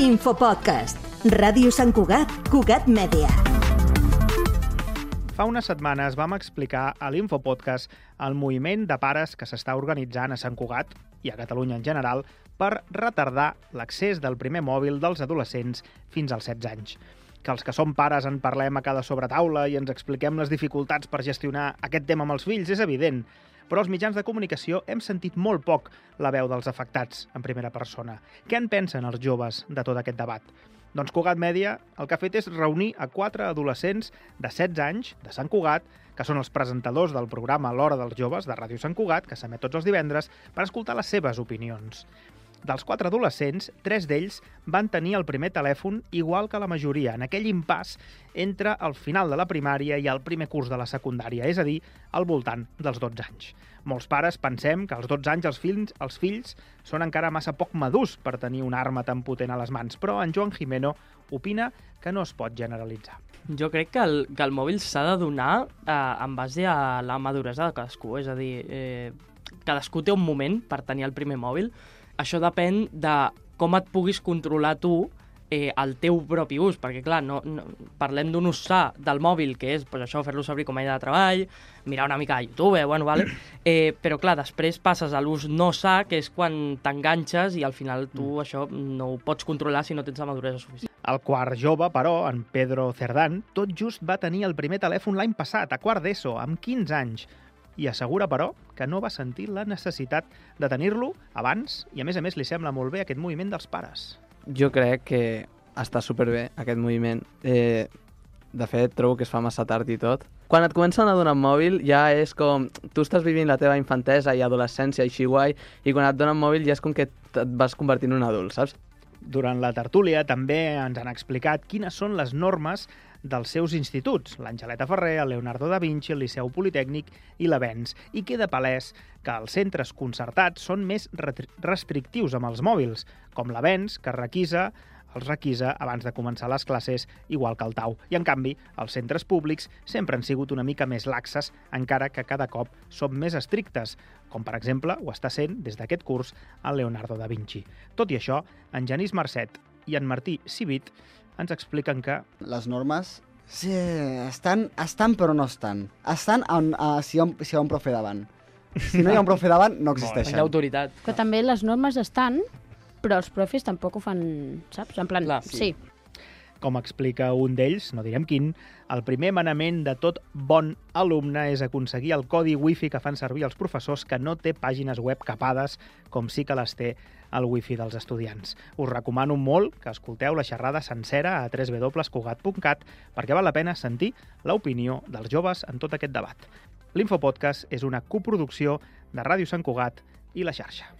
Infopodcast. Ràdio Sant Cugat, Cugat Mèdia. Fa unes setmanes vam explicar a l'Infopodcast el moviment de pares que s'està organitzant a Sant Cugat i a Catalunya en general per retardar l'accés del primer mòbil dels adolescents fins als 16 anys. Que els que som pares en parlem a cada sobretaula i ens expliquem les dificultats per gestionar aquest tema amb els fills és evident, però els mitjans de comunicació hem sentit molt poc la veu dels afectats en primera persona. Què en pensen els joves de tot aquest debat? Doncs Cugat Mèdia el que ha fet és reunir a quatre adolescents de 16 anys de Sant Cugat, que són els presentadors del programa L'Hora dels Joves de Ràdio Sant Cugat, que s'emet tots els divendres, per escoltar les seves opinions. Dels quatre adolescents, tres d'ells van tenir el primer telèfon igual que la majoria, en aquell impàs entre el final de la primària i el primer curs de la secundària, és a dir, al voltant dels 12 anys. Molts pares pensem que als 12 anys els fills, els fills són encara massa poc madurs per tenir una arma tan potent a les mans, però en Joan Jimeno opina que no es pot generalitzar. Jo crec que el, que el mòbil s'ha de donar eh, en base a la maduresa de cadascú, és a dir, eh, cadascú té un moment per tenir el primer mòbil, això depèn de com et puguis controlar tu eh, el teu propi ús, perquè clar, no, no, parlem d'un ús sa del mòbil, que és pues, això, fer-lo servir com a eina de treball, mirar una mica a YouTube, eh, bueno, vale? eh, però clar, després passes a l'ús no sa, que és quan t'enganxes i al final tu mm. això no ho pots controlar si no tens la maduresa suficient. El quart jove, però, en Pedro Cerdán, tot just va tenir el primer telèfon l'any passat, a quart d'ESO, amb 15 anys, i assegura, però, que no va sentir la necessitat de tenir-lo abans i, a més a més, li sembla molt bé aquest moviment dels pares. Jo crec que està superbé aquest moviment. Eh, de fet, trobo que es fa massa tard i tot. Quan et comencen a donar mòbil ja és com... Tu estàs vivint la teva infantesa i adolescència així guai i quan et donen mòbil ja és com que et vas convertint en un adult, saps? Durant la tertúlia també ens han explicat quines són les normes dels seus instituts, l'Angeleta Ferrer, el Leonardo da Vinci, el Liceu Politécnic i l'Avenç, i queda palès que els centres concertats són més restrictius amb els mòbils, com l'Avenç, que requisa els requisa abans de començar les classes, igual que el Tau. I, en canvi, els centres públics sempre han sigut una mica més laxes, encara que cada cop som més estrictes, com per exemple ho està sent des d'aquest curs el Leonardo da Vinci. Tot i això, en Genís Marcet i en Martí Civit ens expliquen que... Les normes sí, estan, estan però no estan. Estan on, uh, si, hi ha un, si hi ha un profe davant. Si no hi ha un profe davant, no existeixen. L'autoritat. Que també les normes estan, però els profes tampoc ho fan, saps? En plan, Clar, sí. Com explica un d'ells, no direm quin, el primer manament de tot bon alumne és aconseguir el codi wifi que fan servir els professors que no té pàgines web capades, com sí que les té el wifi dels estudiants. Us recomano molt que escolteu la xerrada sencera a www.cugat.cat perquè val la pena sentir l'opinió dels joves en tot aquest debat. L'Infopodcast és una coproducció de Ràdio Sant Cugat i la xarxa.